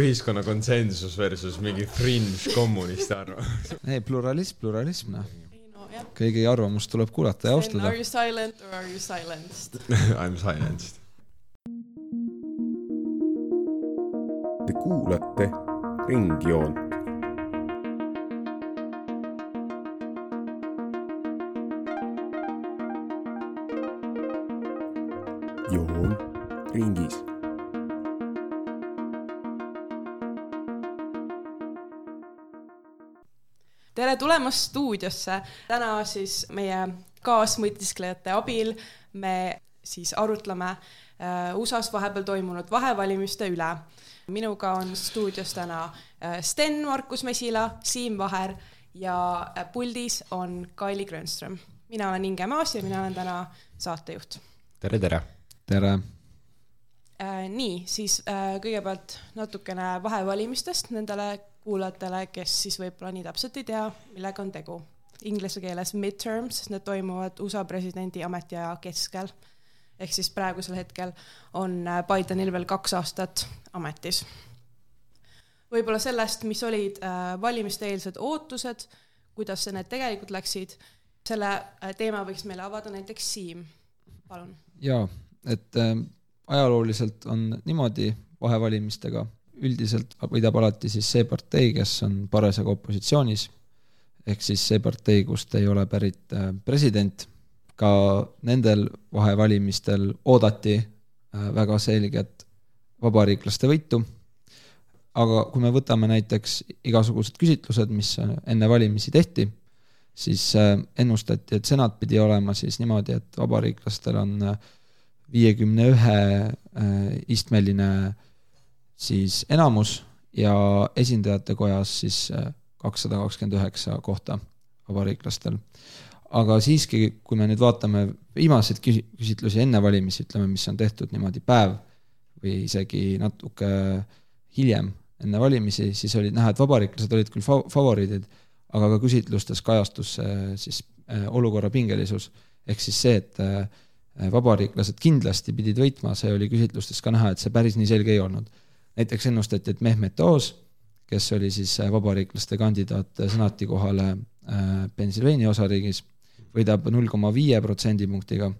ühiskonna konsensus versus mingi fringe kommunist arvamus. ei, pluralism, pluralism, noh. kõigi arvamust tuleb kuulata ja austada Are. you silent or are you silenced? I m silenced. Te kuulate Ringjoont. Tere tulemast stuudiosse. täna siis meie kaasmõtisklejate abil me siis arutleme äh, USA-s vahepeal toimunud vahevalimiste üle. minuga on stuudios täna äh, Sten Markus Mesila, Siim Vaher ja äh, puldis on Kaili Grönström. mina olen Inge Maas ja mina olen täna saatejuht tere, tere. tere. Äh, nii, siis äh, kõigepealt natukene vahevalimistest nendele kuulajatele, kes siis võib-olla nii täpselt ei tea, millega on tegu. Inglise keeles midterms, sest need toimuvad USA presidendi ametiaja keskel. ehk siis praegusel hetkel on äh, Bidenil veel kaks aastat ametis. võib-olla sellest, mis olid äh, valimiste-eelsed ootused, kuidas need tegelikult läksid, selle äh, teema võiks meile avada näiteks Siim, palun jaa, et äh, ajalooliselt on niimoodi vahevalimistega, üldiselt võidab alati siis see partei, kes on parasjagu opositsioonis, ehk siis see partei, kust ei ole pärit äh, president, ka nendel vahevalimistel oodati äh, väga selget vabariiklaste võitu, aga kui me võtame näiteks igasugused küsitlused, mis enne valimisi tehti, siis äh, ennustati, et senat pidi olema siis niimoodi, et vabariiklastel on viiekümne ühe äh, istmeline siis enamus ja esindajate kojas siis kakssada kakskümmend üheksa kohta vabariiklastel. aga siiski, kui me nüüd vaatame viimaseid küsi- küsitlusi enne valimisi, ütleme, mis on tehtud niimoodi päev või isegi natuke hiljem enne valimisi, siis oli näha, et vabariiklased olid küll fa- favoriidid, aga ka küsitlustes kajastus äh, siis äh, olukorra pingelisus, ehk siis see, et äh, vabariiklased kindlasti pidid võitma, see oli küsitlustes ka näha, et see päris nii selge ei olnud. näiteks ennustati, et Mehmet Oz, kes oli siis äh, vabariiklaste kandidaat äh, senati kohale äh, Pennsylvania osariigis, võidab null koma viie protsendipunktiga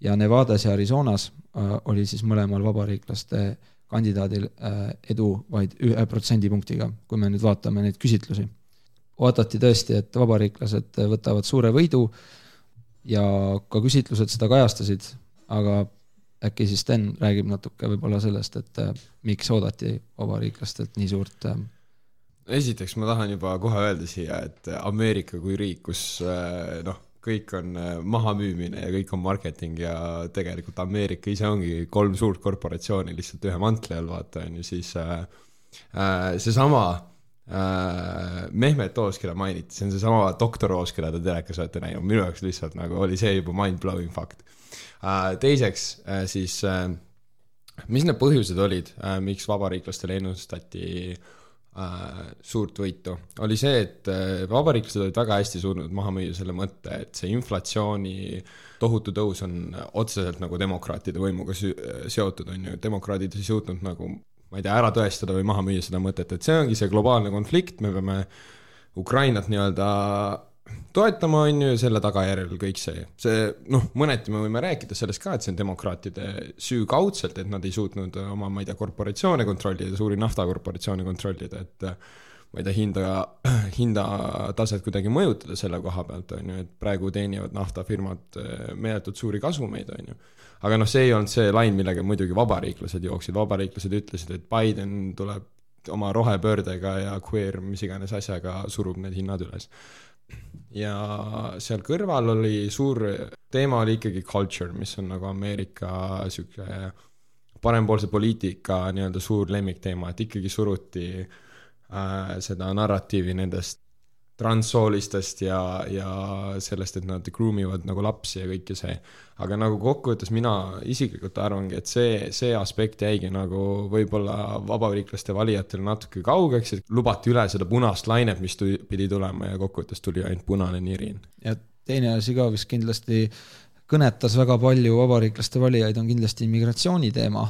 ja Nevadas ja Arizonas äh, oli siis mõlemal vabariiklaste kandidaadil äh, edu vaid ühe protsendipunktiga, kui me nüüd vaatame neid küsitlusi oodati tõesti, et vabariiklased võtavad suure võidu ja ka küsitlused seda kajastasid, aga äkki siis Sten räägib natuke võib-olla sellest, et äh, miks oodati vabariiklastelt nii suurt äh, esiteks ma tahan juba kohe öelda siia, et Ameerika kui riik, kus äh, noh, kõik on mahamüümine ja kõik on marketing ja tegelikult Ameerika ise ongi kolm suurt korporatsiooni lihtsalt ühe mantli all, vaata on ju, siis äh, seesama äh, Mehmet Oos, keda mainiti, see on seesama doktor Oos, keda te telekas olete näinud, minu jaoks lihtsalt nagu oli see juba mind-blowing fakt. Äh,. teiseks äh, siis äh, mis need põhjused olid äh,, miks vabariiklastele ennustati äh, suurt võitu, oli see, et äh, vabariiklased olid väga hästi suutnud maha müüa selle mõtte, et see inflatsiooni tohutu tõus on otseselt nagu demokraatide võimuga seotud, on ju, demokraadid ei suutnud nagu ma ei tea, ära tõestada või maha müüa seda mõtet, et see ongi see globaalne konflikt, me peame Ukrainat nii-öelda toetama, on ju, ja selle tagajärjel kõik see, see noh, mõneti me võime rääkida sellest ka, et see on demokraatide süü kaudselt, et nad ei suutnud oma, ma ei tea, korporatsioone kontrollida, suuri naftakorporatsioone kontrollida, et ma ei tea, hinda, hindataset kuidagi mõjutada selle koha pealt, on ju, et praegu teenivad naftafirmad meeletult suuri kasumeid, on ju aga noh, see ei olnud see lain, millega muidugi vabariiklased jooksid, vabariiklased ütlesid, et Biden tuleb oma rohepöördega ja queer mis iganes asjaga surub need hinnad üles. ja seal kõrval oli suur teema oli ikkagi culture, mis on nagu Ameerika sihuke parempoolse poliitika nii-öelda suur lemmikteema, et ikkagi suruti äh, seda narratiivi nendest transsoolistest ja, ja sellest, et nad groom ivad nagu lapsi ja kõike see. aga nagu kokkuvõttes mina isiklikult arvangi, et see, see aspekt jäigi nagu võib-olla vabariiklaste valijatele natuke kaugeks, et lubati üle seda punast lainet, mis tu- pidi tulema ja kokkuvõttes tuli ainult punane nirin. ja teine asi ka, mis kindlasti kõnetas väga palju vabariiklaste valijaid, on kindlasti immigratsiooni teema.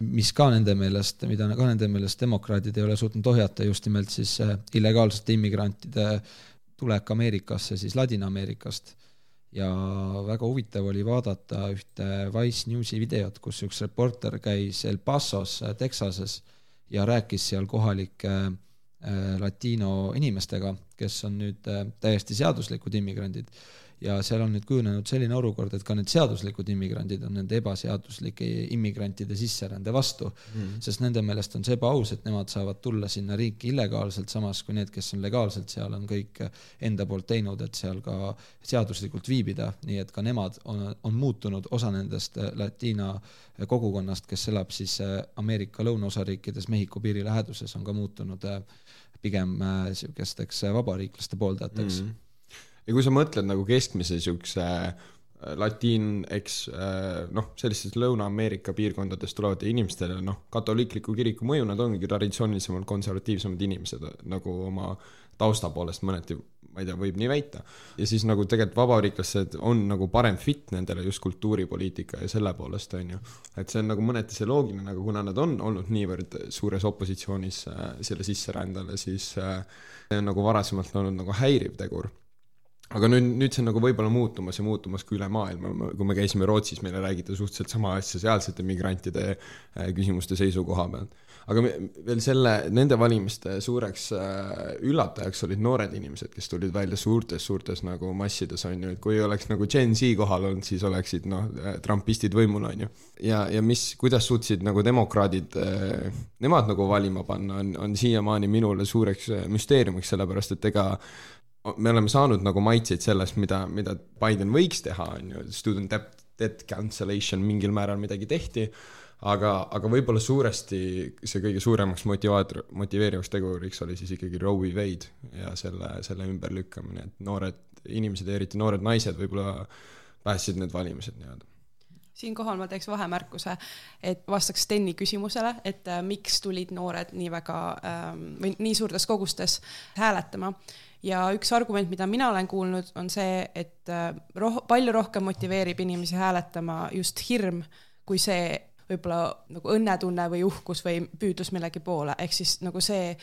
Mis ka nende meelest, mida ka nende meelest demokraadid ei ole suutnud ohjata, just nimelt siis äh, illegaalsete immigrantide tulek Ameerikasse siis Ladina-Ameerikast. ja väga huvitav oli vaadata ühte Wise Newsi videot, kus üks reporter käis El Pasos, äh, Texases ja rääkis seal kohalike äh, latino inimestega, kes on nüüd täiesti seaduslikud immigrandid ja seal on nüüd kujunenud selline olukord, et ka need seaduslikud immigrandid on nende ebaseaduslike immigrantide sisserände vastu mm.. sest nende meelest on see ebaaus, et nemad saavad tulla sinna riiki illegaalselt, samas kui need, kes on legaalselt seal, on kõik enda poolt teinud, et seal ka seaduslikult viibida, nii et ka nemad on, on muutunud osa nendest Ladina kogukonnast, kes elab siis Ameerika lõunaosariikides Mehhiko piiri läheduses, on ka muutunud pigem niisugusteks vabariiklaste pooldajateks. Mm ja kui sa mõtled nagu keskmise siukse äh, latiin, eks äh, noh, sellistest Lõuna-Ameerika piirkondadest tulevate inimestele, noh, katoliikliku kiriku mõju, nad ongi traditsioonilisemalt konservatiivsemad inimesed nagu oma tausta poolest mõneti, ma ei tea, võib nii väita. ja siis nagu tegelikult vabariiklased on nagu parem fit nendele just kultuuripoliitika ja selle poolest, on ju. et see on nagu mõneti see loogiline, aga kuna nad on olnud niivõrd suures opositsioonis äh, selle sisserändele, siis äh, see on nagu varasemalt olnud nagu häiriv tegur aga nüüd, nüüd see on nagu võib-olla muutumas ja muutumas ka üle maailma, kui me käisime Rootsis, meile räägiti suhteliselt sama asja sealsete migrantide äh, küsimuste seisukoha pealt. aga veel selle, nende valimiste suureks äh, üllatajaks olid noored inimesed, kes tulid välja suurtes, suurtes nagu massides, on ju, et kui oleks nagu Gen Z kohal olnud, siis oleksid noh, äh, trumpistid võimul, on ju. ja, ja mis, kuidas suutsid nagu demokraadid, nemad nagu valima panna, on, on siiamaani minule suureks müsteeriumiks, sellepärast et ega me oleme saanud nagu maitseid sellest, mida, mida Biden võiks teha, on ju, student debt, debt cancellation mingil määral midagi tehti, aga, aga võib-olla suuresti see kõige suuremaks motivaator, motiveerivaks teguriks oli siis ikkagi Roe v. Wade ja selle, selle ümberlükkamine, et noored inimesed ja eriti noored naised võib-olla päästsid need valimised nii-öelda. Siinkohal ma teeks vahemärkuse, et vastaks Steni küsimusele, et äh, miks tulid noored nii väga ähm, või nii suurtes kogustes hääletama ja üks argument, mida mina olen kuulnud, on see, et äh, roh-, palju rohkem motiveerib inimesi hääletama just hirm, kui see võib-olla nagu õnnetunne või uhkus või püüdlus millegi poole, ehk siis nagu see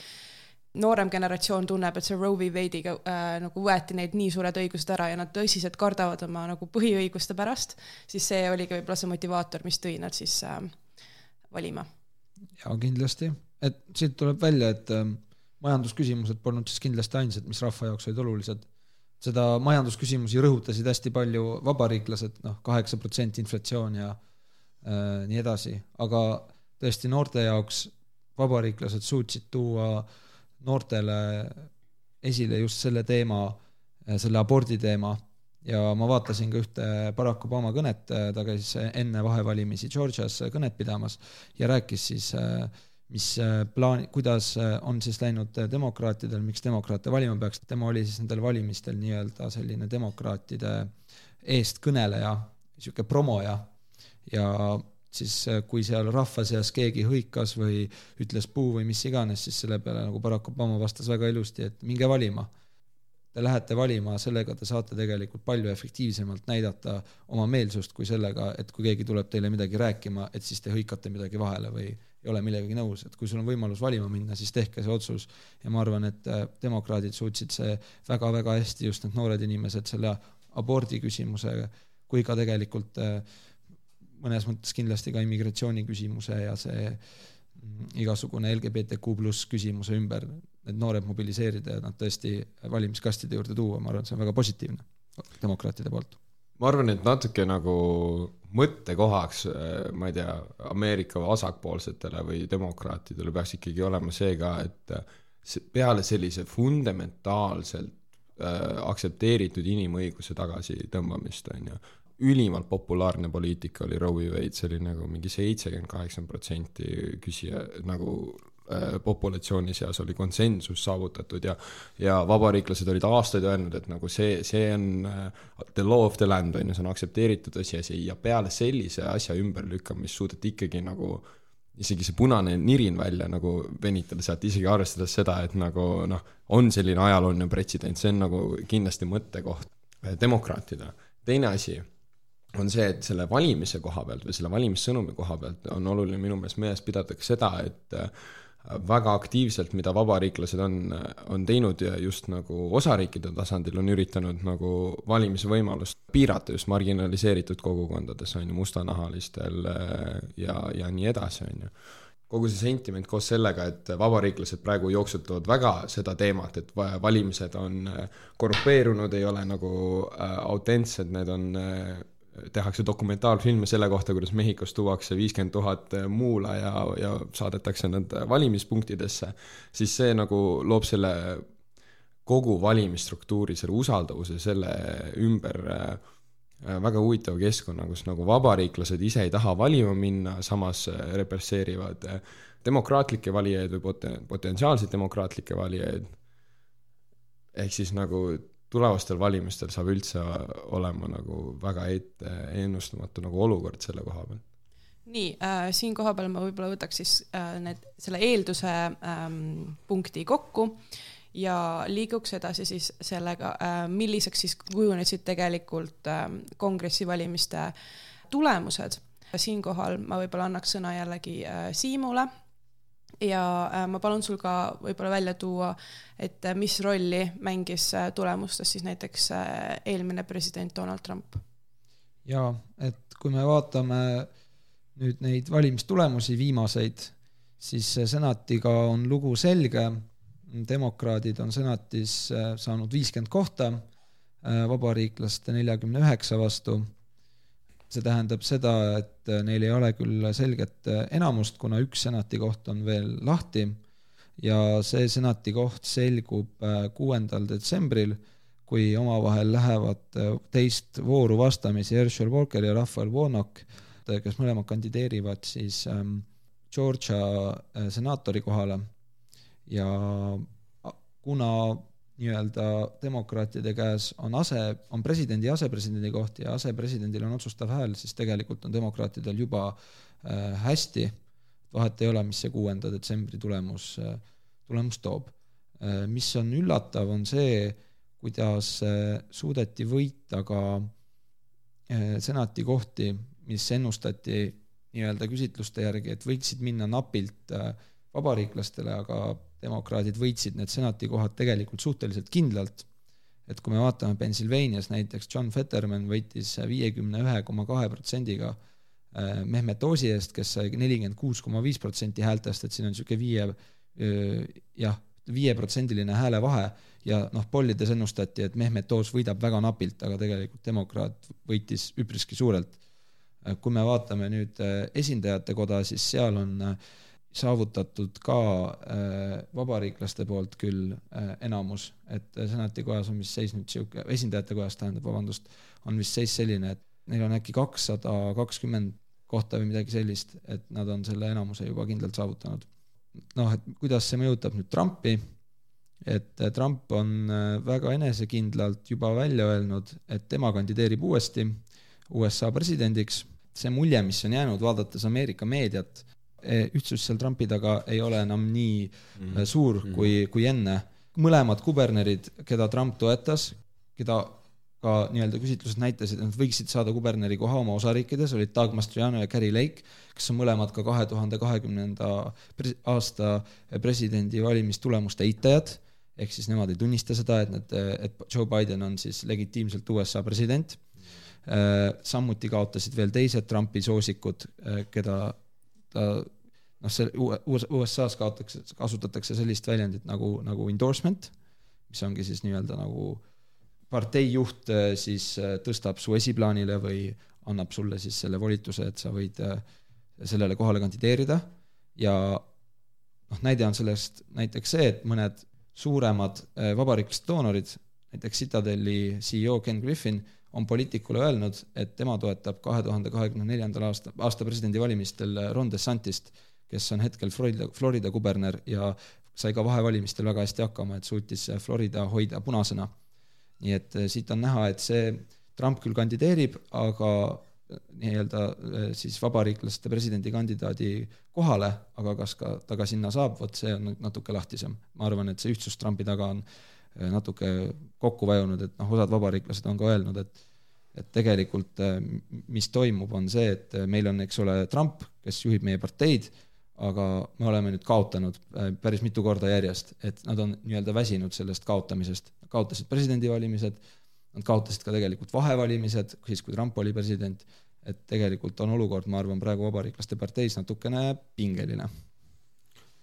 noorem generatsioon tunneb, et see Roe v. Wade'iga äh, nagu võeti neilt nii suured õigused ära ja nad tõsiselt kardavad oma nagu põhiõiguste pärast, siis see oligi võib-olla see motivaator, mis tõi nad siis äh, valima. jaa, kindlasti, et siit tuleb välja, et äh, majandusküsimused polnud siis kindlasti ainsad, mis rahva jaoks olid olulised. seda majandusküsimusi rõhutasid hästi palju vabariiklased, noh, kaheksa protsenti inflatsioon ja äh, nii edasi, aga tõesti noorte jaoks vabariiklased suutsid tuua noortele esile just selle teema, äh, selle abordi teema ja ma vaatasin ka ühte Barack Obama kõnet, ta käis enne vahevalimisi Georgias kõnet pidamas ja rääkis siis äh, mis äh, plaan, kuidas äh, on siis läinud äh, demokraatidel, miks demokraate valima peaks, tema oli siis nendel valimistel nii-öelda selline demokraatide eestkõneleja, niisugune promoja ja siis kui seal rahva seas keegi hõikas või ütles puu või mis iganes, siis selle peale nagu Barack Obama vastas väga ilusti, et minge valima. Te lähete valima, sellega te saate tegelikult palju efektiivsemalt näidata oma meelsust kui sellega, et kui keegi tuleb teile midagi rääkima, et siis te hõikate midagi vahele või ei ole millegagi nõus, et kui sul on võimalus valima minna, siis tehke see otsus. ja ma arvan, et äh, demokraadid suutsid see väga-väga hästi, just need noored inimesed, selle abordi küsimuse, kui ka tegelikult äh, mõnes mõttes kindlasti ka immigratsiooni küsimuse ja see mm, igasugune LGBTQ pluss küsimuse ümber need noored mobiliseerida ja nad tõesti valimiskastide juurde tuua, ma arvan, see on väga positiivne demokraatide poolt. Ma arvan, et natuke nagu mõttekohaks, äh, ma ei tea, Ameerika vasakpoolsetele või demokraatidele peaks ikkagi olema see ka, et äh, peale sellise fundamentaalselt äh, aktsepteeritud inimõiguse tagasitõmbamist, on ju, ülimalt populaarne poliitika oli Roe v Wade, see oli nagu mingi seitsekümmend, kaheksakümmend protsenti küsija nagu populatsiooni seas oli konsensus saavutatud ja ja vabariiklased olid aastaid öelnud, et nagu see, see on äh, the law of the land, on ju, see on aktsepteeritud tõsiasi ja peale sellise asja ümberlükkamist suudeti ikkagi nagu isegi see punane nirin välja nagu venitada sealt, isegi arvestades seda, et nagu noh, on selline ajalooline pretsedent, see on nagu kindlasti mõttekoht äh, demokraatidele. teine asi on see, et selle valimise koha pealt või selle valimissõnumi koha pealt on oluline minu meelest meeles pidada ka seda, et äh, väga aktiivselt, mida vabariiklased on, on teinud ja just nagu osariikide tasandil on üritanud nagu valimisvõimalust piirata just marginaliseeritud kogukondades, on ju, mustanahalistel äh, ja, ja nii edasi, on ju. kogu see sentiment koos sellega, et vabariiklased praegu jooksutavad väga seda teemat, et valimised on äh, korrumpeerunud, ei ole nagu äh, autentsed, need on tehakse dokumentaalfilme selle kohta, kuidas Mehhikos tuuakse viiskümmend tuhat muula ja, ja saadetakse nad valimispunktidesse, siis see nagu loob selle kogu valimisstruktuuri, selle usaldavuse selle ümber äh, väga huvitava keskkonna, kus nagu vabariiklased ise ei taha valima minna, samas äh, represseerivad äh, demokraatlikke valijaid või pot-, potentsiaalseid demokraatlikke valijaid. ehk siis nagu tulevastel valimistel saab üldse olema nagu väga ette ennustamatu nagu olukord selle koha peal nii äh,, siin kohapeal ma võib-olla võtaks siis äh, need, selle eelduse ähm, punkti kokku ja liiguks edasi siis sellega äh,, milliseks siis kujunesid tegelikult äh, kongressi valimiste tulemused. siinkohal ma võib-olla annaks sõna jällegi äh, Siimule ja äh, ma palun sul ka võib-olla välja tuua, et äh, mis rolli mängis äh, tulemustes siis näiteks eelmine president Donald Trump? jaa, et kui me vaatame nüüd neid valimistulemusi viimaseid, siis senatiga on lugu selge, demokraadid on senatis saanud viiskümmend kohta, vabariiklaste neljakümne üheksa vastu see tähendab seda, et neil ei ole küll selget enamust, kuna üks senati koht on veel lahti ja see senati koht selgub äh, kuuendal detsembril, kui omavahel lähevad äh, teist vooru vastamisi Herschel Walker ja Raphael Warnock, kes mõlemad kandideerivad siis ähm, Georgia äh, senaatori kohale. Ja kuna nii-öelda demokraatide käes on ase, on presidendi ja asepresidendi koht ja asepresidendil on otsustav hääl, siis tegelikult on demokraatidel juba äh, hästi, vahet ei ole, mis see kuuenda detsembri tulemus äh,, tulemus toob äh,. mis on üllatav, on see, kuidas äh, suudeti võita ka äh, senati kohti, mis ennustati nii-öelda küsitluste järgi, et võiksid minna napilt äh, vabariiklastele, aga demokraadid võitsid need senati kohad tegelikult suhteliselt kindlalt. et kui me vaatame Pennsylvanias näiteks John Fetterman võitis viiekümne ühe koma kahe protsendiga äh, Mehmet Oosi eest, kes sai nelikümmend kuus koma viis protsenti häältest, et siin on niisugune viie jah, viieprotsendiline häälevahe ja noh, pollides ennustati, et Mehmet Oos võidab väga napilt, aga tegelikult demokraat võitis üpriski suurelt. Äh, kui me vaatame nüüd äh, esindajate koda, siis seal on äh, saavutatud ka äh, vabariiklaste poolt küll äh, enamus, et senati kojas on vist seis nüüd sihuke, esindajate kojas tähendab, vabandust, on vist seis selline, et neil on äkki kakssada kakskümmend kohta või midagi sellist, et nad on selle enamuse juba kindlalt saavutanud. noh, et kuidas see mõjutab nüüd Trumpi, et äh, Trump on äh, väga enesekindlalt juba välja öelnud, et tema kandideerib uuesti USA presidendiks, see mulje, mis on jäänud, vaadates Ameerika meediat ühtsus seal Trumpi taga ei ole enam nii mm -hmm. suur -hmm. kui, kui enne. mõlemad kubernerid, keda Trump toetas, keda ka nii-öelda küsitlused näitasid, et nad võiksid saada kuberneri koha oma osariikides, olid Doug Mastriano ja Carrie Lake, kes on mõlemad ka kahe tuhande kahekümnenda aasta presidendi valimistulemuste eitajad, ehk siis nemad ei tunnista seda, et nad, et Joe Biden on siis legitiimselt USA president. Eh, samuti kaotasid veel teised Trumpi soosikud, keda ta noh, see USA-s kaotakse, kasutatakse sellist väljendit nagu, nagu endorsement, mis ongi siis nii-öelda nagu partei juht äh, siis äh, tõstab su esiplaanile või annab sulle siis selle volituse, et sa võid äh, sellele kohale kandideerida. Ja noh, näide on sellest näiteks see, et mõned suuremad vabariiklased doonorid, näiteks Citadelli CEO Ken Griffin on poliitikule öelnud, et tema toetab kahe tuhande kahekümne neljandal aasta, aasta presidendivalimistel Ron DeSantist, kes on hetkel Florida, Florida kuberner ja sai ka vahevalimistel väga hästi hakkama, et suutis Florida hoida punasena. nii et eh, siit on näha, et see Trump küll kandideerib, aga eh, nii-öelda eh, siis vabariiklaste presidendikandidaadi kohale, aga kas ka ta ka sinna saab, vot see on natuke lahtisem. ma arvan, et see ühtsus Trumpi taga on natuke kokku vajunud, et noh, osad vabariiklased on ka öelnud, et et tegelikult äh, mis toimub, on see, et äh, meil on, eks ole, Trump, kes juhib meie parteid, aga me oleme nüüd kaotanud päris mitu korda järjest, et nad on nii-öelda väsinud sellest kaotamisest, kaotasid presidendivalimised, nad kaotasid ka tegelikult vahevalimised, siis kui Trump oli president, et tegelikult on olukord, ma arvan, praegu Vabariiklaste parteis natukene pingeline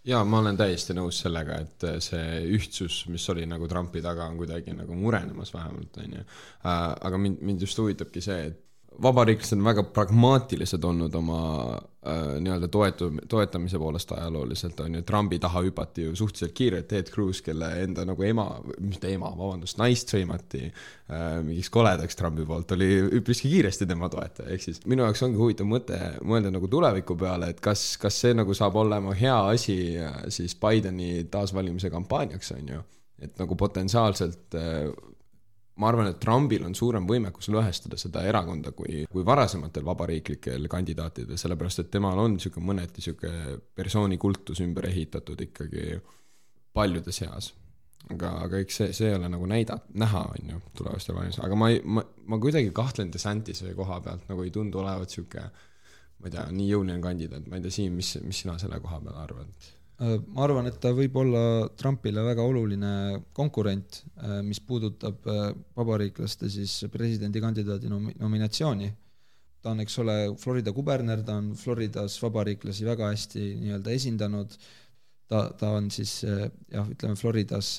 jaa, ma olen täiesti nõus sellega, et see ühtsus, mis oli nagu Trumpi taga, on kuidagi nagu murenemas vähemalt, on ju. Äh, aga mind, mind just huvitabki see, et vabariiklased on väga pragmaatilised olnud oma äh, nii-öelda toetu-, toetamise poolest ajalooliselt, on ju, Trumpi taha hüpati ju suhteliselt kiirelt, Ted Cruz, kelle enda nagu ema, mitte ema, vabandust, naist sõimati äh, mingiks koledaks Trumpi poolt, oli üpriski kiiresti tema toetaja, ehk siis minu jaoks ongi huvitav mõte mõelda nagu tuleviku peale, et kas, kas see nagu saab olema hea asi äh, siis Bideni taasvalimise kampaaniaks, on ju, et nagu potentsiaalselt äh, ma arvan, et Trumpil on suurem võimekus lõhestada seda erakonda kui, kui varasematel vabariiklikel kandidaatidel, sellepärast et temal on niisugune mõneti niisugune persoonikultus ümber ehitatud ikkagi paljude seas. aga, aga eks see, see ei ole nagu näida-, näha, on ju, tulevastel valimistel, aga ma ei, ma, ma kuidagi kahtlen DeSantis'e koha pealt, nagu ei tundu olevat niisugune ma ei tea, nii jõuline kandidaat, ma ei tea, Siim, mis, mis sina selle koha peal arvad? Äh, ma arvan, et ta võib olla Trumpile väga oluline konkurent, äh, mis puudutab äh, vabariiklaste siis presidendikandidaadi nomi-, nominatsiooni. ta on, eks ole, Florida kuberner, ta on Floridas vabariiklasi väga hästi nii-öelda esindanud, ta, ta on siis jah, ütleme Floridas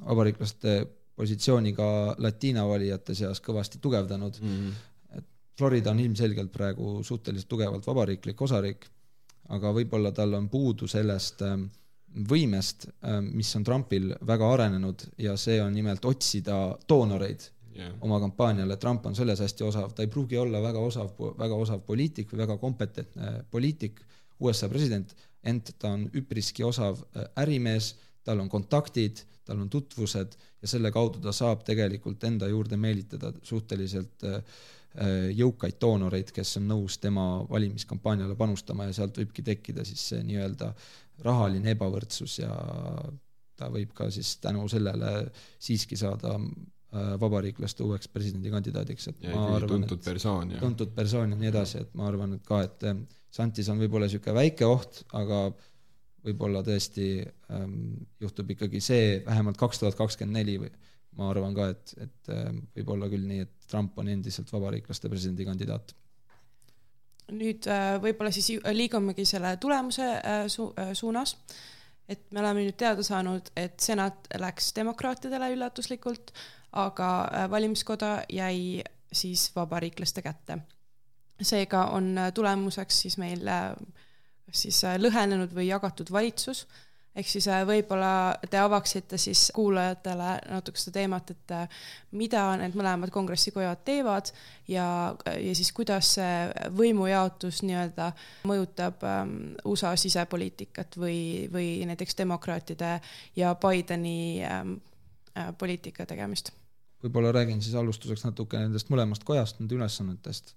vabariiklaste positsiooni ka latiina valijate seas kõvasti tugevdanud mm. -hmm. Florida on ilmselgelt praegu suhteliselt tugevalt vabariiklik osariik aga võib-olla tal on puudu sellest ähm, võimest, ähm, mis on Trumpil väga arenenud ja see on nimelt otsida doonoreid yeah. oma kampaaniale, Trump on selles hästi osav, ta ei pruugi olla väga osav, väga osav poliitik või väga kompetentne poliitik, USA president, ent ta on üpriski osav äh, ärimees, tal on kontaktid, tal on tutvused ja selle kaudu ta saab tegelikult enda juurde meelitada suhteliselt äh, Äh, jõukaid doonoreid, kes on nõus tema valimiskampaaniale panustama ja sealt võibki tekkida siis see nii-öelda rahaline ebavõrdsus ja ta võib ka siis tänu sellele siiski saada äh, vabariiklaste uueks presidendikandidaadiks, et ja, ma arvan, tuntud persoon ja tuntud persoon ja nii edasi, et ma arvan, et ka, et äh, Santis on võib-olla niisugune väike oht, aga võib-olla tõesti ähm, juhtub ikkagi see vähemalt kaks tuhat kakskümmend neli või ma arvan ka, et, et võib olla küll nii, et Trump on endiselt vabariiklaste presidendikandidaat. nüüd äh, võib-olla siis liigumegi selle tulemuse äh, su äh, suunas, et me oleme nüüd teada saanud, et senat läks demokraatidele üllatuslikult, aga valimiskoda jäi siis vabariiklaste kätte. seega on tulemuseks siis meil kas siis lõhenenud või jagatud valitsus ehk siis äh, võib-olla te avaksite siis kuulajatele natuke seda teemat, et äh, mida need mõlemad kongressikojad teevad ja, ja siis kuidas see võimujaotus nii-öelda mõjutab ähm, USA sisepoliitikat või, või näiteks demokraatide ja Bideni ähm, äh, poliitika tegemist. võib-olla räägin siis alustuseks natuke nendest mõlemast kojast, nende ülesannetest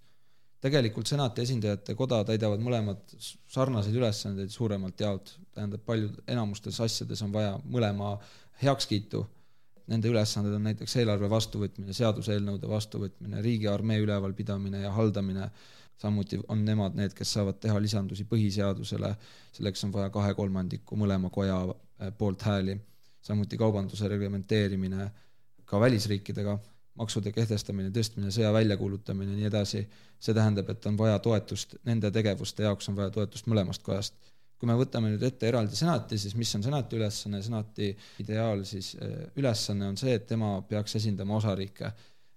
tegelikult senati esindajate koda täidavad mõlemad sarnaseid ülesandeid suuremalt jaolt, tähendab, paljud, enamustes asjades on vaja mõlema heakskiitu. Nende ülesanded on näiteks eelarve vastuvõtmine, seaduseelnõude vastuvõtmine, riigiarmee ülevalpidamine ja haldamine, samuti on nemad need, kes saavad teha lisandusi põhiseadusele, selleks on vaja kahe kolmandiku mõlema koja eh, poolt hääli, samuti kaubanduse reglementeerimine ka välisriikidega maksude kehtestamine, tõstmine, sõja väljakuulutamine ja nii edasi, see tähendab, et on vaja toetust, nende tegevuste jaoks on vaja toetust mõlemast kojast. kui me võtame nüüd ette eraldi senati, siis mis on senati ülesanne, senati ideaal siis äh, ülesanne on see, et tema peaks esindama osariike.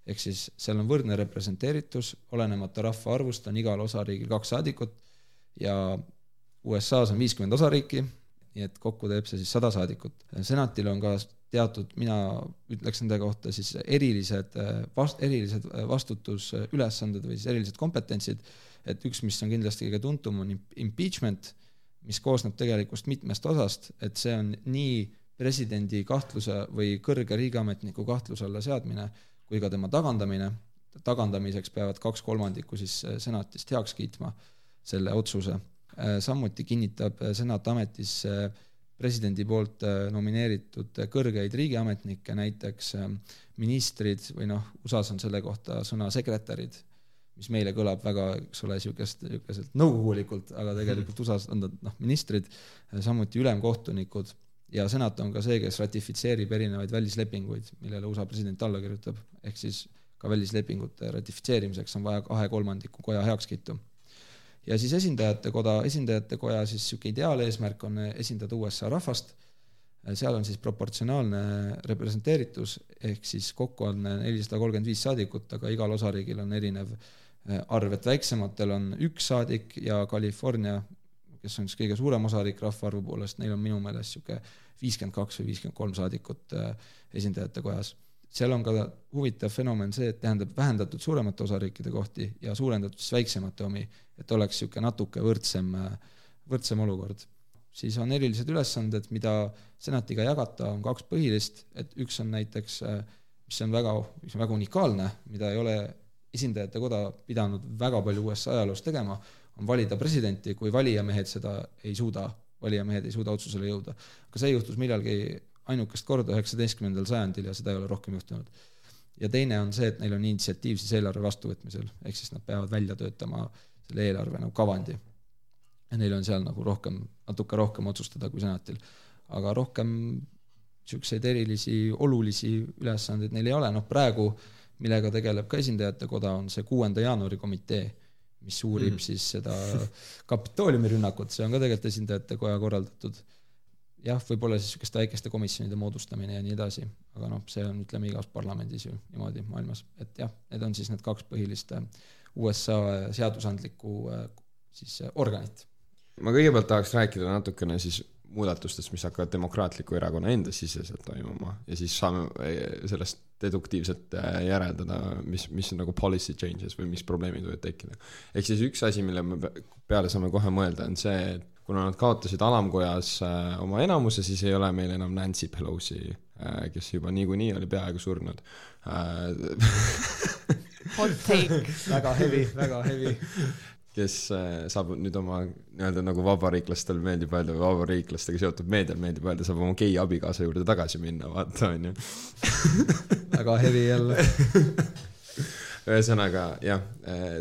ehk siis seal on võrdne representeeritus, olenemata rahvaarvust on igal osariigil kaks saadikut ja USA-s on viiskümmend osariiki, nii et kokku teeb see siis sada saadikut. senatil on ka teatud, mina ütleks nende kohta siis erilised vast-, erilised vastutusülesanded või siis erilised kompetentsid, et üks, mis on kindlasti kõige tuntum, on impeachment, mis koosneb tegelikult mitmest osast, et see on nii presidendi kahtluse või kõrge riigiametniku kahtluse alla seadmine kui ka tema tagandamine, tagandamiseks peavad kaks kolmandikku siis senatist heaks kiitma selle otsuse. samuti kinnitab senat ametisse presidendi poolt äh, nomineeritud kõrgeid riigiametnikke, näiteks äh, ministrid või noh, USA-s on selle kohta sõna sekretärid, mis meile kõlab väga, eks ole, niisugust, niisuguselt nõukogulikult, aga tegelikult USA-s on nad noh, ministrid, samuti ülemkohtunikud ja senat on ka see, kes ratifitseerib erinevaid välislepinguid, millele USA president alla kirjutab, ehk siis ka välislepingute ratifitseerimiseks on vaja kahe kolmandiku koja heakskiitu ja siis esindajate koda, esindajate koja siis niisugune ideaaleesmärk on esindada USA rahvast, seal on siis proportsionaalne representeeritus, ehk siis kokku on nelisada kolmkümmend viis saadikut, aga igal osariigil on erinev eh, arv, et väiksematel on üks saadik ja California, kes on siis kõige suurem osariik rahvaarvu poolest, neil on minu meelest niisugune viiskümmend kaks või viiskümmend kolm saadikut eh, esindajate kojas seal on ka huvitav fenomen see, et tähendab vähendatud suuremate osariikide kohti ja suurendatud siis väiksemate omi, et oleks niisugune natuke võrdsem, võrdsem olukord. siis on erilised ülesanded, mida senatiga jagata, on kaks põhilist, et üks on näiteks, mis on väga, mis on väga unikaalne, mida ei ole esindajate koda pidanud väga palju USA ajaloos tegema, on valida presidenti, kui valijamehed seda ei suuda, valijamehed ei suuda otsusele jõuda. aga see juhtus millalgi ainukest korda üheksateistkümnendal sajandil ja seda ei ole rohkem juhtunud. ja teine on see, et neil on initsiatiiv siis eelarve vastuvõtmisel, ehk siis nad peavad välja töötama selle eelarve nagu kavandi. ja neil on seal nagu rohkem, natuke rohkem otsustada kui senatil. aga rohkem niisuguseid erilisi olulisi ülesandeid neil ei ole, noh praegu millega tegeleb ka esindajate koda, on see kuuenda jaanuari komitee, mis uurib mm -hmm. siis seda Kapitooliumi rünnakut, see on ka tegelikult esindajate koja korraldatud jah, võib-olla siis niisuguste väikeste komisjonide moodustamine ja nii edasi, aga noh, see on, ütleme, igas parlamendis ju niimoodi maailmas, et jah, need on siis need kaks põhilist äh, USA seadusandlikku äh, siis äh, organit. ma kõigepealt tahaks rääkida natukene siis muudatustest, mis hakkavad Demokraatliku Erakonna enda siseselt toimuma ja siis saame sellest deduktiivselt järeldada, mis, mis on nagu policy changes või mis probleemid võivad tekkida. ehk siis üks asi, mille me peale saame kohe mõelda, on see, et kuna nad kaotasid alamkojas äh, oma enamuse, siis ei ole meil enam Nancy Pelosi äh,, kes juba niikuinii oli peaaegu surnud. Äh, Hot take. Väga heavy, väga heavy. kes äh, saab nüüd oma nii-öelda nagu vabariiklastel meeldib öelda, vabariiklastega seotud meedial meeldib öelda, saab oma gei abikaasa juurde tagasi minna, vaata onju. Väga heavy jälle ühesõnaga jah,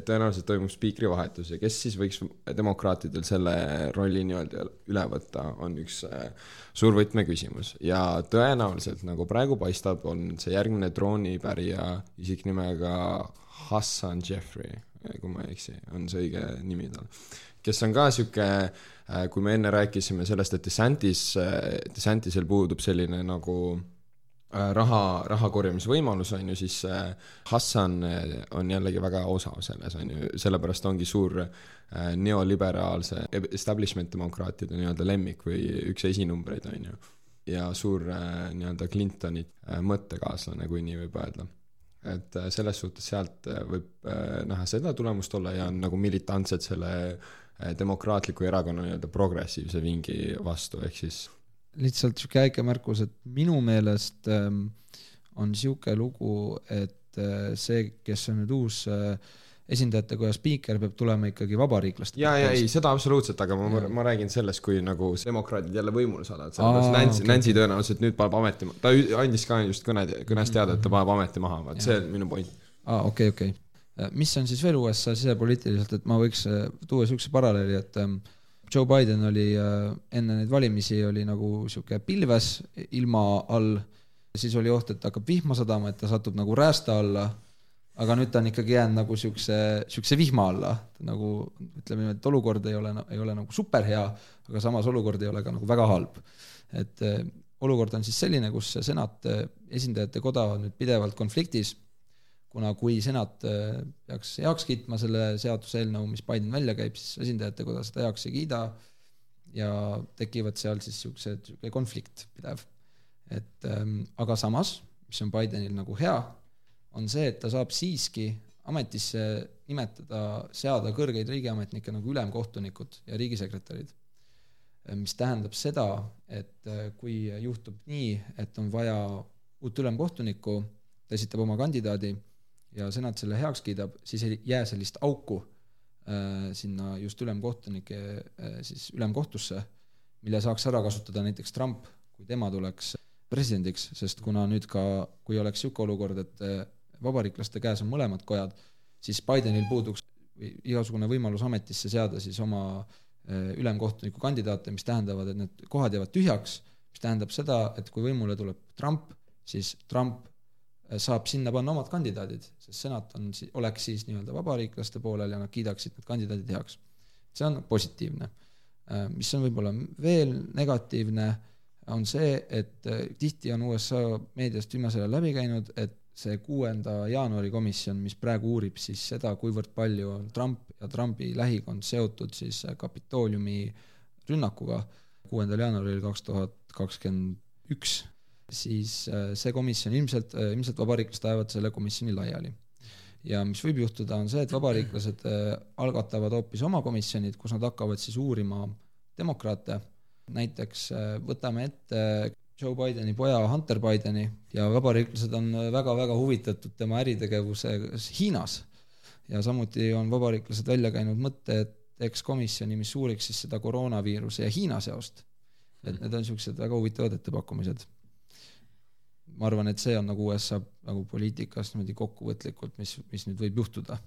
tõenäoliselt toimub spiikri vahetus ja kes siis võiks demokraatidel selle rolli nii-öelda üle võtta, on üks äh, suur võtmeküsimus. Ja tõenäoliselt nagu praegu paistab, on see järgmine troonipärija isik nimega Hassan Jeffrey, kui ma ei eksi, on see õige nimi tal, kes on ka sihuke äh, kui me enne rääkisime sellest, et DeSantis, äh, DeSantisel puudub selline nagu Äh, raha, raha korjamise võimalus, on ju, siis äh, Hassan äh, on jällegi väga osav selles, on ju, sellepärast ongi suur neoliberaalse establishment demokraatide nii-öelda lemmik või üks esinumbreid, on ju. ja suur nii-öelda Clintoni mõttekaaslane, kui nii võib öelda. et selles suhtes sealt võib näha seda tulemust olla ja on nagu militantsed selle demokraatliku erakonna nii-öelda progressiivse vingi vastu, ehk siis lihtsalt sihuke väike märkus, et minu meelest ähm, on sihuke lugu, et äh, see, kes on nüüd uus äh, esindajatekoja spiiker, peab tulema ikkagi vabariiklastest. ja, ja ei, seda absoluutselt, aga ma, ma räägin sellest, kui nagu demokraadid jälle võimule saadavad, sellepärast Nancy okay., Nancy tõenäoliselt nüüd paneb ameti, ta andis ka just kõne, kõnes teada, et ta paneb ameti maha, vaat see on minu point. aa, okei okay,, okei okay.. mis on siis veel USA sisepoliitiliselt, et ma võiks äh, tuua siukse paralleeli, et ähm, Joe Biden oli äh, enne neid valimisi oli nagu sihuke pilves ilma all, siis oli oht, et hakkab vihma sadama, et ta satub nagu räästa alla. aga nüüd ta on ikkagi jäänud nagu siukse, siukse vihma alla, nagu ütleme niimoodi, et olukord ei ole, ei ole nagu super hea, aga samas olukord ei ole ka nagu väga halb. et äh, olukord on siis selline, kus senat, esindajate koda on nüüd pidevalt konfliktis kuna kui senat äh, peaks heaks kiitma selle seaduseelnõu, mis Biden välja käib, siis esindajate koda seda heaks ei kiida ja tekivad seal siis niisugused, niisugune konflikt pidev. et ähm, aga samas, mis on Bidenil nagu hea, on see, et ta saab siiski ametisse nimetada, seada kõrgeid riigiametnikke nagu ülemkohtunikud ja riigisekretärid. Äh, mis tähendab seda, et äh, kui juhtub nii, et on vaja uut ülemkohtunikku, ta esitab oma kandidaadi ja senat selle heaks kiidab, siis ei jää sellist auku äh, sinna just ülemkohtunike äh, siis ülemkohtusse mille saaks ära kasutada näiteks Trump, kui tema tuleks presidendiks, sest kuna nüüd ka, kui oleks niisugune olukord, et eh, vabariiklaste käes on mõlemad kojad, siis Bidenil puuduks igasugune võimalus ametisse seada siis oma ülemkohtuniku kandidaate, mis tähendavad, et need kohad jäävad tühjaks, mis tähendab seda, et kui võimule tuleb Trump, siis Trump saab sinna panna omad kandidaadid, sest senat on, oleks siis nii-öelda vabariiklaste poolel ja nad kiidaksid need kandidaadid heaks. see on positiivne. mis on võib-olla veel negatiivne on see, et äh, tihti on USA meediast viimasel ajal läbi käinud, et see kuuenda jaanuari komisjon, mis praegu uurib siis seda, kuivõrd palju on Trump ja Trumpi lähikond seotud siis äh, Kapitooliumi rünnakuga kuuendal jaanuaril kaks tuhat kakskümmend üks, siis äh, see komisjon ilmselt, ilmselt vabariiklased ajavad selle komisjoni laiali. ja mis võib juhtuda, on see, et vabariiklased algatavad hoopis oma komisjonid, kus nad hakkavad siis uurima demokraate näiteks äh, võtame ette Joe Bideni poja Hunter Bideni ja vabariiklased on väga-väga huvitatud tema äritegevusest Hiinas. ja samuti on vabariiklased välja käinud mõtte, et teeks komisjoni, mis uuriks siis seda koroonaviiruse ja Hiina seost. et need on niisugused väga huvitavad ettepakkumised. Ma arvan, et see on nagu USA nagu poliitikas niimoodi kokkuvõtlikult, mis, mis nüüd võib juhtuda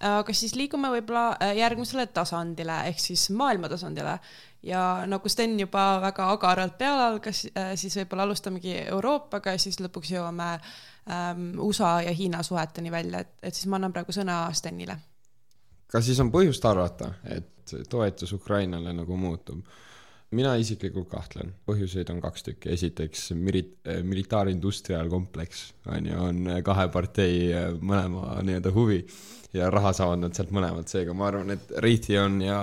aga siis liigume võib-olla äh, järgmisele tasandile ehk siis maailma tasandile ja nagu Sten juba väga agaralt peale algas, äh, siis võib-olla alustamegi Euroopaga ja siis lõpuks jõuame ähm, USA ja Hiina suheteni välja, et, et siis ma annan praegu sõna Stenile. kas siis on põhjust arvata, et toetus Ukrainale nagu muutub? Mina isiklikult kahtlen, põhjuseid on kaks tükki, esiteks mili-, militaarindustrial kompleks on ju, on kahe partei mõlema nii-öelda huvi ja raha saavad nad sealt mõlemad, seega ma arvan, et Raytheon ja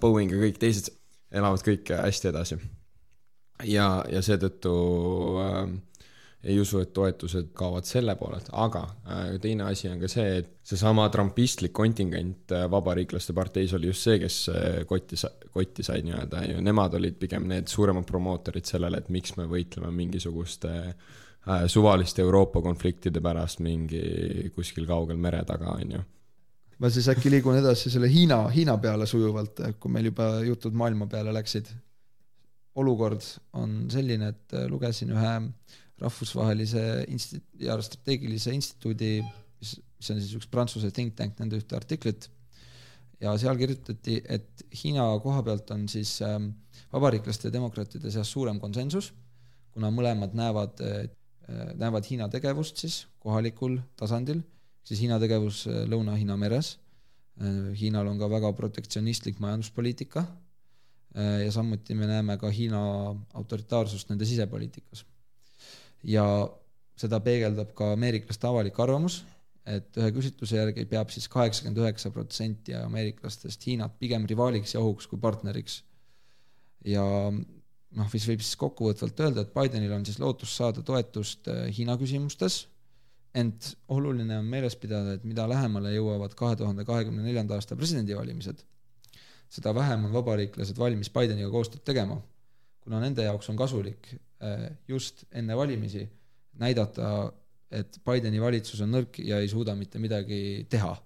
Boeing ja kõik teised elavad kõik hästi edasi. ja, ja seetõttu äh, ei usu, et toetused kaovad selle poolelt, aga äh, teine asi on ka see, et seesama trumpistlik kontingent äh, Vabariiklaste parteis oli just see, kes äh, kotti, kotti sai nii-öelda ju, nemad olid pigem need suuremad promootorid sellele, et miks me võitleme mingisuguste äh, suvaliste Euroopa konfliktide pärast mingi kuskil kaugel mere taga, on ju ma siis äkki liigun edasi selle Hiina, Hiina peale sujuvalt, kui meil juba jutud maailma peale läksid. olukord on selline, et lugesin ühe rahvusvahelise insti- ja strateegilise instituudi, mis, mis on siis üks Prantsuse think tank, nende ühte artiklit, ja seal kirjutati, et Hiina koha pealt on siis ähm, vabariiklaste ja demokraatide seas suurem konsensus, kuna mõlemad näevad äh,, näevad Hiina tegevust siis kohalikul tasandil, siis Hiina tegevus äh, Lõuna-Hiina meres. Äh,, Hiinal on ka väga protektsionistlik majanduspoliitika. Äh, ja samuti me näeme ka Hiina autoritaarsust nende sisepoliitikas ja seda peegeldab ka ameeriklaste avalik arvamus, et ühe küsitluse järgi peab siis kaheksakümmend üheksa protsenti ameeriklastest Hiinat pigem rivaaliks ja ohuks kui partneriks. ja noh, mis võib siis kokkuvõtvalt öelda, et Bidenil on siis lootus saada toetust äh, Hiina küsimustes, ent oluline on meeles pidada, et mida lähemale jõuavad kahe tuhande kahekümne neljanda aasta presidendivalimised, seda vähem on vabariiklased valmis Bideniga koostööd tegema, kuna nende jaoks on kasulik just enne valimisi näidata, et Bideni valitsus on nõrk ja ei suuda mitte midagi teha.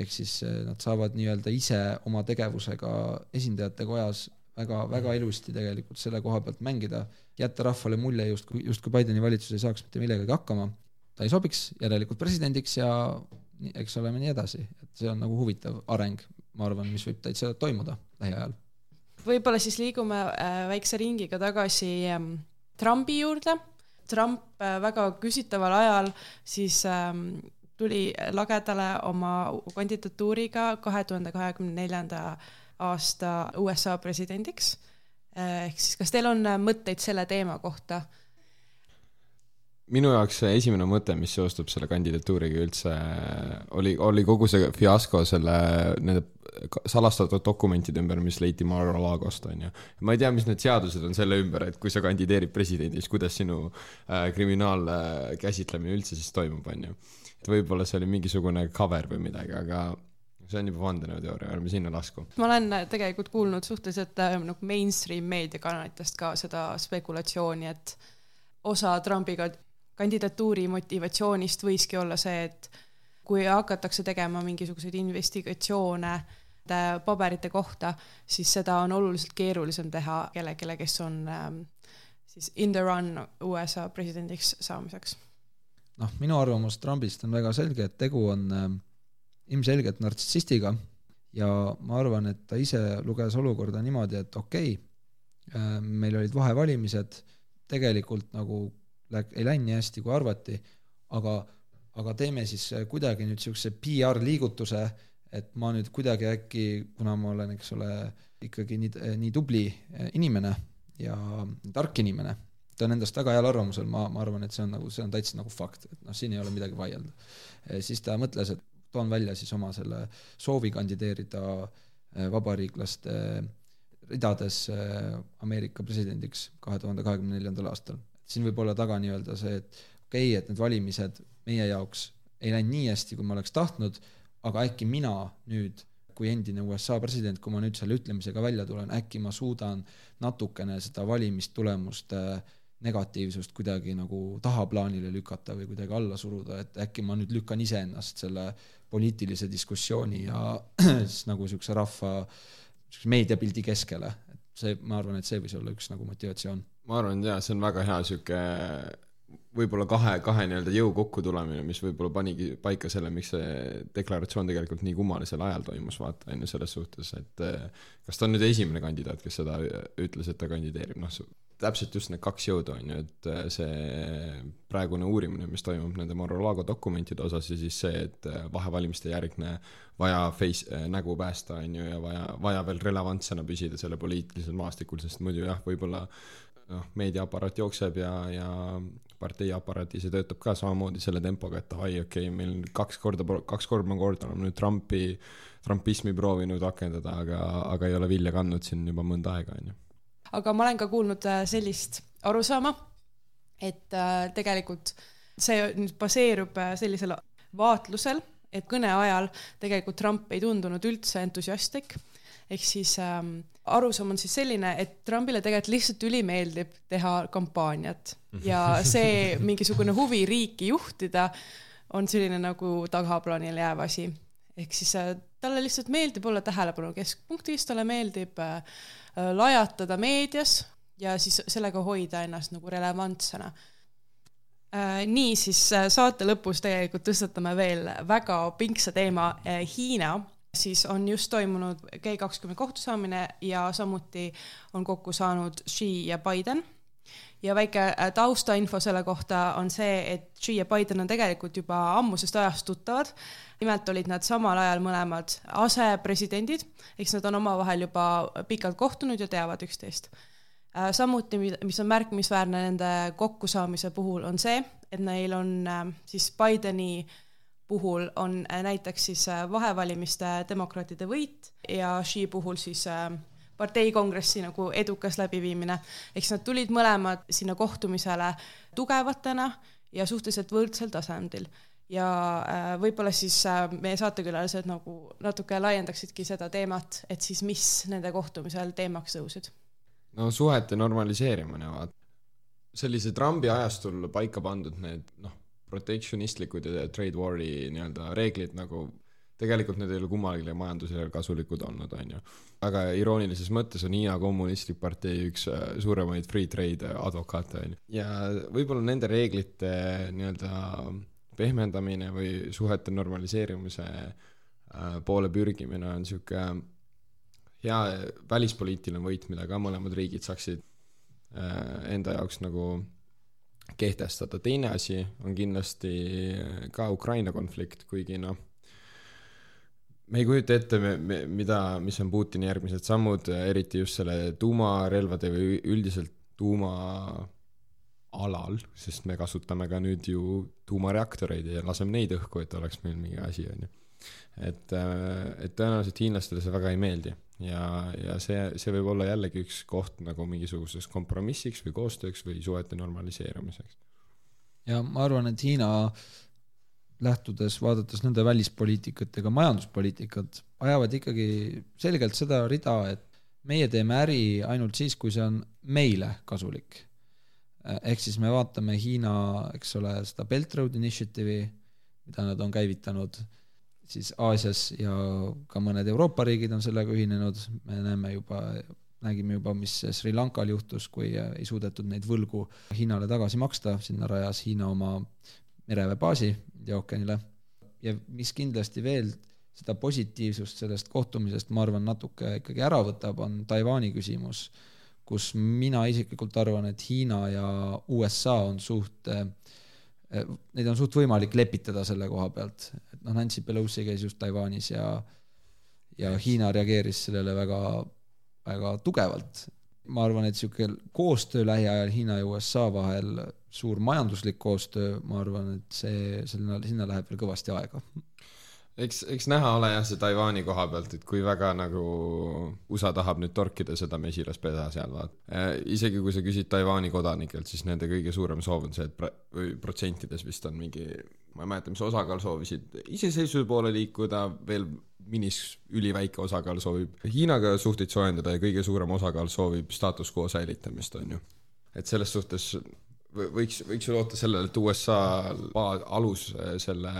ehk siis äh, nad saavad nii-öelda ise oma tegevusega esindajate kojas väga, väga ilusti tegelikult selle koha pealt mängida, jätta rahvale mulje justkui, justkui Bideni valitsus ei saaks mitte millegagi hakkama, ta ei sobiks järelikult presidendiks ja eks oleme nii edasi, et see on nagu huvitav areng, ma arvan, mis võib täitsa toimuda lähiajal. võib-olla siis liigume äh, väikse ringiga tagasi ähm, Trumpi juurde. Trump äh, väga küsitaval ajal siis ähm, tuli lagedale oma kandidatuuriga kahe tuhande kahekümne neljanda aasta USA presidendiks. Ehk siis, kas teil on äh, mõtteid selle teema kohta? Minu jaoks esimene mõte, mis seostub selle kandidatuuriga üldse, oli, oli kogu see fiasko selle, nende salastatud dokumentide ümber, mis leiti Mar-a-Lagost, on ju. ma ei tea, mis need seadused on selle ümber, et kui sa kandideerid presidendi, siis kuidas sinu äh, kriminaalkäsitlemine üldse siis toimub, on ju. et võib-olla see oli mingisugune cover või midagi, aga see on juba vandenõuteooria, ärme sinna lasku. ma olen äh, tegelikult kuulnud suhteliselt äh, nagu mainstream meediakanalitest ka seda spekulatsiooni, et osa Trumpiga kandidatuuri motivatsioonist võiski olla see, et kui hakatakse tegema mingisuguseid investigatsioone paberite kohta, siis seda on oluliselt keerulisem teha kellelegi, kes on ähm, siis in the run USA presidendiks saamiseks. noh, minu arvamus Trumpist on väga selge, et tegu on äh, ilmselgelt nartsissistiga ja ma arvan, et ta ise luges olukorda niimoodi, et okei okay, äh,, meil olid vahevalimised, tegelikult nagu läk-, ei läinud nii hästi, kui arvati, aga, aga teeme siis kuidagi nüüd niisuguse PR-liigutuse, et ma nüüd kuidagi äkki, kuna ma olen, eks ole, ikkagi nii, nii tubli inimene ja tark inimene, ta on endast väga heal arvamusel, ma, ma arvan, et see on nagu, see on täitsa nagu fakt, et noh, siin ei ole midagi vaielda. siis ta mõtles, et toon välja siis oma selle soovi kandideerida vabariiklaste ridades Ameerika presidendiks kahe tuhande kahekümne neljandal aastal. Siin võib olla taga nii-öelda see, et okei okay,, et need valimised meie jaoks ei läinud nii hästi, kui ma oleks tahtnud, aga äkki mina nüüd kui endine USA president, kui ma nüüd selle ütlemisega välja tulen, äkki ma suudan natukene seda valimistulemuste negatiivsust kuidagi nagu tahaplaanile lükata või kuidagi alla suruda, et äkki ma nüüd lükkan iseennast selle poliitilise diskussiooni ja siis nagu niisuguse rahva niisuguse meediapildi keskele, et see, ma arvan, et see võis olla üks nagu motivatsioon. Ma arvan jaa, see on väga hea niisugune võib-olla kahe, kahe nii-öelda jõu kokkutulemine, mis võib-olla panigi paika selle, miks see deklaratsioon tegelikult nii kummalisel ajal toimus, vaata, on ju, selles suhtes, et eh, kas ta on nüüd esimene kandidaat, kes seda ütles, et ta kandideerib, noh, täpselt just need kaks jõudu, on ju, et eh, see praegune uurimine, mis toimub nende Mar-a-Lago dokumentide osas ja siis see, et eh, vahevalimiste järgne vaja face, nägu päästa, on ju, ja vaja, vaja veel relevantsena püsida sellel poliitilisel maastikul, sest muidu jah, võib-olla noh, meediaaparaat jookseb ja, ja partei aparaadis ja töötab ka samamoodi selle tempoga, et ai, okei okay,, meil kaks korda, kaks korda ma kordan, oleme nüüd Trumpi, trumpismi proovinud rakendada, aga, aga ei ole vilja kandnud siin juba mõnda aega, on ju. aga ma olen ka kuulnud äh, sellist arusaama, et äh, tegelikult see nüüd baseerub äh, sellisel vaatlusel, et kõne ajal tegelikult Trump ei tundunud üldse entusiastlik ehk siis ähm, arusaam on siis selline, et Trumpile tegelikult lihtsalt ülimeeldib teha kampaaniat ja see mingisugune huvi riiki juhtida on selline nagu tagaplaanile jääv asi. ehk siis äh, talle lihtsalt meeldib olla tähelepanu keskpunktis, talle meeldib äh, äh, lajatada meedias ja siis sellega hoida ennast nagu relevantsena äh,. nii, siis äh, saate lõpus tegelikult tõstatame veel väga pinksa teema äh, Hiina siis on just toimunud G kakskümmend kohtusaamine ja samuti on kokku saanud Xi ja Biden. ja väike äh, taustainfo selle kohta on see, et Xi ja Biden on tegelikult juba ammusest ajast tuttavad. nimelt olid nad samal ajal mõlemad asepresidendid, eks nad on omavahel juba pikalt kohtunud ja teavad üksteist. Äh, samuti, mis on märkimisväärne nende kokkusaamise puhul, on see, et neil on äh, siis Bideni äh, puhul on äh, näiteks siis äh, vahevalimiste demokraatide võit ja Xi puhul siis äh, parteikongressi nagu edukas läbiviimine. eks nad tulid mõlemad sinna kohtumisele tugevatena ja suhteliselt võrdsel tasandil ja võib-olla siis meie saatekülalised nagu natuke laiendaksidki seda teemat, et siis mis nende kohtumisel teemaks tõusid? no suhete normaliseerimine, vaat sellise Trumpi ajastul paika pandud need noh, protectionistlikud ja trade war'i nii-öelda reeglid nagu tegelikult need ei ole kummalegi majandusele kasulikud olnud, on ju. väga iroonilises mõttes on Hiina Kommunistlik Partei üks äh, suuremaid free trade advokaate, on ju. ja võib-olla nende reeglite nii-öelda pehmendamine või suhete normaliseerumise äh, poole pürgimine on niisugune hea välispoliitiline võit, mida ka mõlemad riigid saaksid äh, enda jaoks nagu kehtestada, teine asi on kindlasti ka Ukraina konflikt, kuigi noh, me ei kujuta ette, mida, mis on Putini järgmised sammud, eriti just selle tuumarelvade või üldiselt tuumaalal, sest me kasutame ka nüüd ju tuumareaktoreid ja laseme neid õhku, et oleks meil mingi asi, on ju. et, et tõenäoliselt hiinlastele see väga ei meeldi ja, ja see, see võib olla jällegi üks koht nagu mingisuguseks kompromissiks või koostööks või suhete normaliseerumiseks. ja ma arvan, et Hiina lähtudes, vaadates nende välispoliitikat ja ka majanduspoliitikat, ajavad ikkagi selgelt seda rida, et meie teeme äri ainult siis, kui see on meile kasulik. ehk siis me vaatame Hiina, eks ole, seda Belt Road Initiative'i, mida nad on käivitanud siis Aasias ja ka mõned Euroopa riigid on sellega ühinenud, me näeme juba, nägime juba, mis Sri Lankal juhtus, kui ei suudetud neid võlgu Hiinale tagasi maksta, sinna rajas Hiina oma mereväebaasi India ookeanile. ja mis kindlasti veel seda positiivsust sellest kohtumisest, ma arvan, natuke ikkagi ära võtab, on Taiwan'i küsimus, kus mina isiklikult arvan, et Hiina ja USA on suht äh, neid on suht võimalik lepitada selle koha pealt, et noh, Nancy Pelosi käis just Taiwanis ja ja Hiina reageeris sellele väga, väga tugevalt. ma arvan, et niisugune koostöö lähiajal Hiina ja USA vahel, suur majanduslik koostöö, ma arvan, et see, sinna, sinna läheb veel kõvasti aega eks, eks näha ole jah, see Taiwan'i koha pealt, et kui väga nagu USA tahab nüüd torkida seda mesilaspeda seal, vaat. isegi kui sa küsid Taiwan'i kodanikelt, siis nende kõige suurem soov on see, et pra-, või protsentides vist on mingi, ma ei mäleta, mis osakaal soovisid iseseisvuse poole liikuda, veel minis üliväike osakaal soovib Hiinaga suhteid soojendada ja kõige suurem osakaal soovib status quo säilitamist, on ju. et selles suhtes võiks, võiks ju loota sellele, et USA alus äh, selle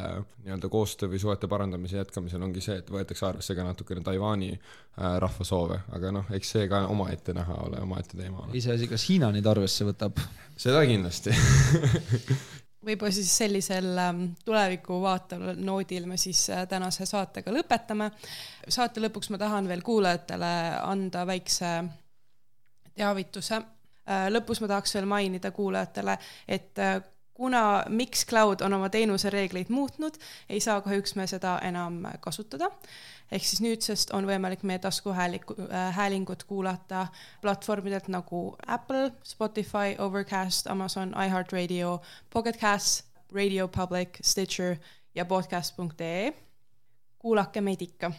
nii-öelda koostöö või suhete parandamise jätkamisel ongi see, et võetakse arvesse ka natukene Taiwan'i äh, rahva soove, aga noh, eks see ka omaette näha ole, omaette teema ole. iseasi, kas Hiina neid arvesse võtab? seda kindlasti võib-olla siis sellisel ähm, tuleviku vaatel noodil me siis äh, tänase saatega lõpetame. saate lõpuks ma tahan veel kuulajatele anda väikse teavituse Äh, lõpus ma tahaks veel mainida kuulajatele, et äh, kuna Mixcloud on oma teenuse reegleid muutnud, ei saa kahjuks me seda enam kasutada. ehk siis nüüdsest on võimalik meie taskuhäälingut äh, häälingut kuulata platvormidelt nagu Apple, Spotify, Overcast, Amazon, iHeartRadio, Pocket Cast, Radio Public, Stitcher ja podcast.ee. kuulake meid ikka